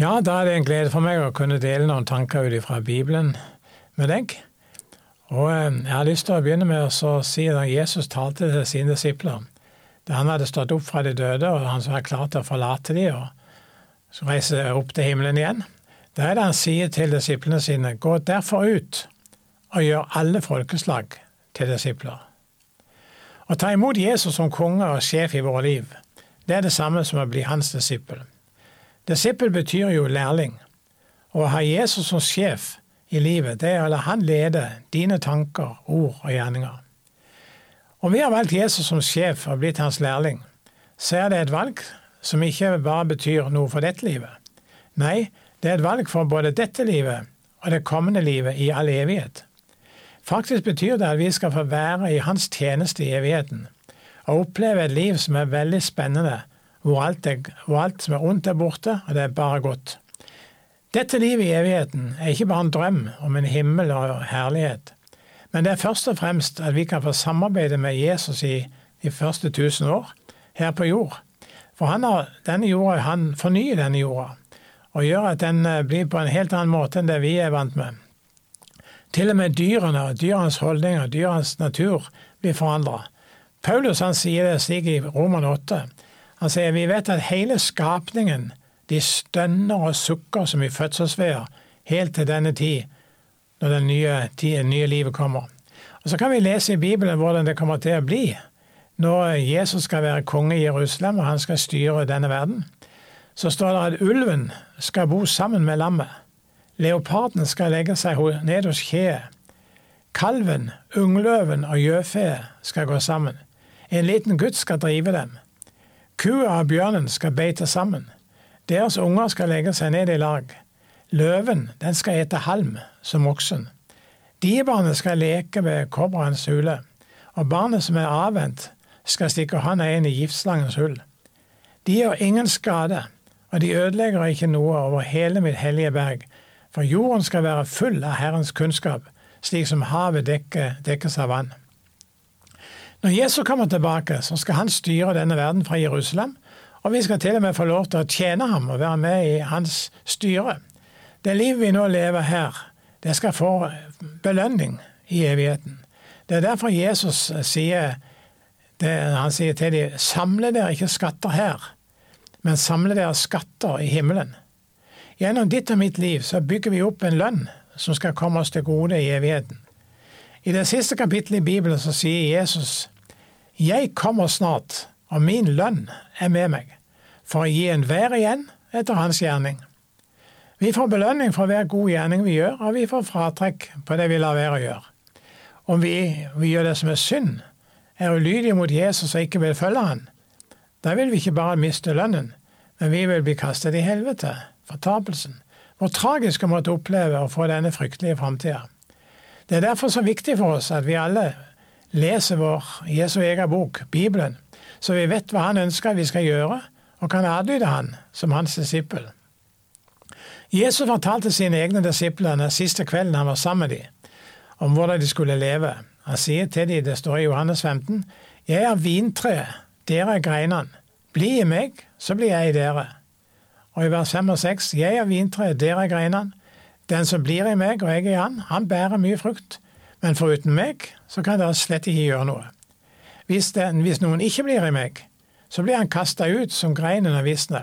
Ja, da er det en glede for meg å kunne dele noen tanker ut fra Bibelen med deg. Og eh, Jeg har lyst til å begynne med å si at Jesus talte til sine disipler da han hadde stått opp fra de døde, og han var klar til å forlate dem og reise opp til himmelen igjen. Da er det han sier til disiplene sine, gå derfor ut og gjør alle folkeslag til disipler. Å ta imot Jesus som konge og sjef i våre liv, det er det samme som å bli hans disippel. Disippel betyr jo lærling. Å ha Jesus som sjef i livet, det er å la han lede dine tanker, ord og gjerninger. Om vi har valgt Jesus som sjef og blitt hans lærling, så er det et valg som ikke bare betyr noe for dette livet. Nei, det er et valg for både dette livet og det kommende livet i all evighet. Faktisk betyr det at vi skal få være i hans tjeneste i evigheten, og oppleve et liv som er veldig spennende hvor alt, er, hvor alt som er ondt, er borte, og det er bare godt. Dette livet i evigheten er ikke bare en drøm om en himmel og herlighet, men det er først og fremst at vi kan få samarbeide med Jesus i de første tusen år her på jord. For han har, denne jorda, han fornyer denne jorda, og gjør at den eh, blir på en helt annen måte enn det vi er vant med. Til og med dyrene, dyrenes holdninger, dyrenes natur blir forandra. Paulus han sier det slik i Roman 8 han sier vi vet at hele skapningen de stønner og sukker som i fødselsveier helt til denne tid, når det nye, nye livet kommer. Og Så kan vi lese i Bibelen hvordan det kommer til å bli når Jesus skal være konge i Jerusalem og han skal styre denne verden. Så står det at ulven skal bo sammen med lammet. Leoparden skal legge seg ned hos kjeet. Kalven, ungløven og gjøfe skal gå sammen. En liten gutt skal drive dem. Kua og bjørnen skal beite sammen. Deres unger skal legge seg ned i lag. Løven den skal ete halm, som oksen. Diebarnet skal leke ved kobberens hule, og barnet som er avvent, skal stikke hånda inn i giftslangens hull. De gjør ingen skade, og de ødelegger ikke noe over hele mitt hellige berg, for jorden skal være full av Herrens kunnskap, slik som havet dekker, dekkes av vann. Når Jesus kommer tilbake, så skal han styre denne verden fra Jerusalem, og vi skal til og med få lov til å tjene ham og være med i hans styre. Det livet vi nå lever her, det skal få belønning i evigheten. Det er derfor Jesus sier det, han sier til dem, samle dere ikke skatter her, men samle dere skatter i himmelen. Gjennom ditt og mitt liv så bygger vi opp en lønn som skal komme oss til gode i evigheten. I det siste kapittelet i Bibelen så sier Jesus jeg kommer snart, og min lønn er med meg, for å gi enhver igjen etter hans gjerning. Vi får belønning for hver god gjerning vi gjør, og vi får fratrekk på det vi lar være å gjøre. Om vi, vi gjør det som er synd, er ulydige mot Jesus og ikke vil følge han, da vil vi ikke bare miste lønnen, men vi vil bli kastet i helvete, fortapelsen. Hvor tragisk å måtte oppleve å få denne fryktelige framtida. Det er derfor så viktig for oss at vi alle leser vår Jesu egen bok, Bibelen, så vi vet hva han ønsker vi skal gjøre, og kan adlyde han som hans disippel. Jesus fortalte sine egne disipler den siste kvelden han var sammen med dem, om hvordan de skulle leve. Han sier til dem, det står i Johannes 15, Jeg er vintreet, dere er greinene. Bli i meg, så blir jeg i dere. Og i vers 5 og 6, Jeg er vintreet, dere er greinene. Den som blir i meg og jeg i han, han bærer mye frukt. Men foruten meg så kan dere slett ikke gjøre noe. Hvis, den, hvis noen ikke blir i meg, så blir han kasta ut som greinen av visne.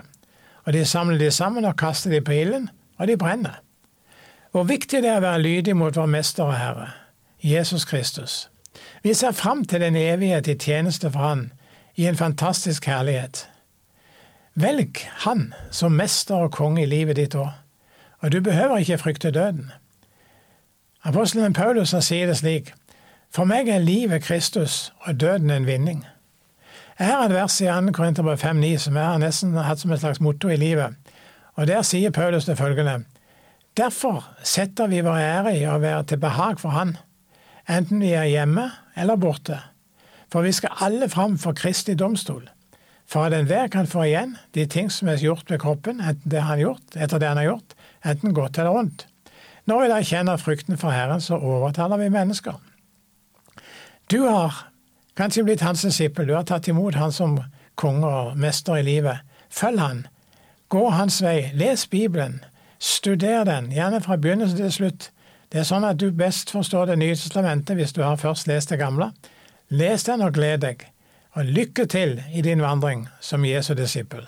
Og de samler de sammen og kaster de på ilden, og de brenner. Hvor viktig det er å være lydig mot vår Mester og Herre, Jesus Kristus. Vi ser fram til den evighet i tjeneste for Han, i en fantastisk herlighet. Velg Han som mester og konge i livet ditt òg, og du behøver ikke frykte døden. Apostelen Paulus sier det slik, for meg er livet Kristus og døden en vinning. Jeg har et vers i 2. Korinterbrev 5,9 som jeg har nesten hatt som et slags motto i livet, og der sier Paulus det følgende, Derfor setter vi vår ære i å være til behag for Han, enten vi er hjemme eller borte, for vi skal alle fram for Kristi domstol, for at enhver kan få igjen de ting som er gjort ved kroppen, enten det han gjort, etter det han har gjort, enten godt eller vondt. Når vi da kjenner frykten for Herren, så overtaler vi mennesker. Du har kanskje blitt hans disippel, du har tatt imot han som konge og mester i livet. Følg han. Gå hans vei. Les Bibelen. Studer den, gjerne fra begynnelse til slutt. Det er sånn at du best forstår Det nye testamentet hvis du har først lest det gamle. Les den og gled deg. Og lykke til i din vandring som Jesu disippel.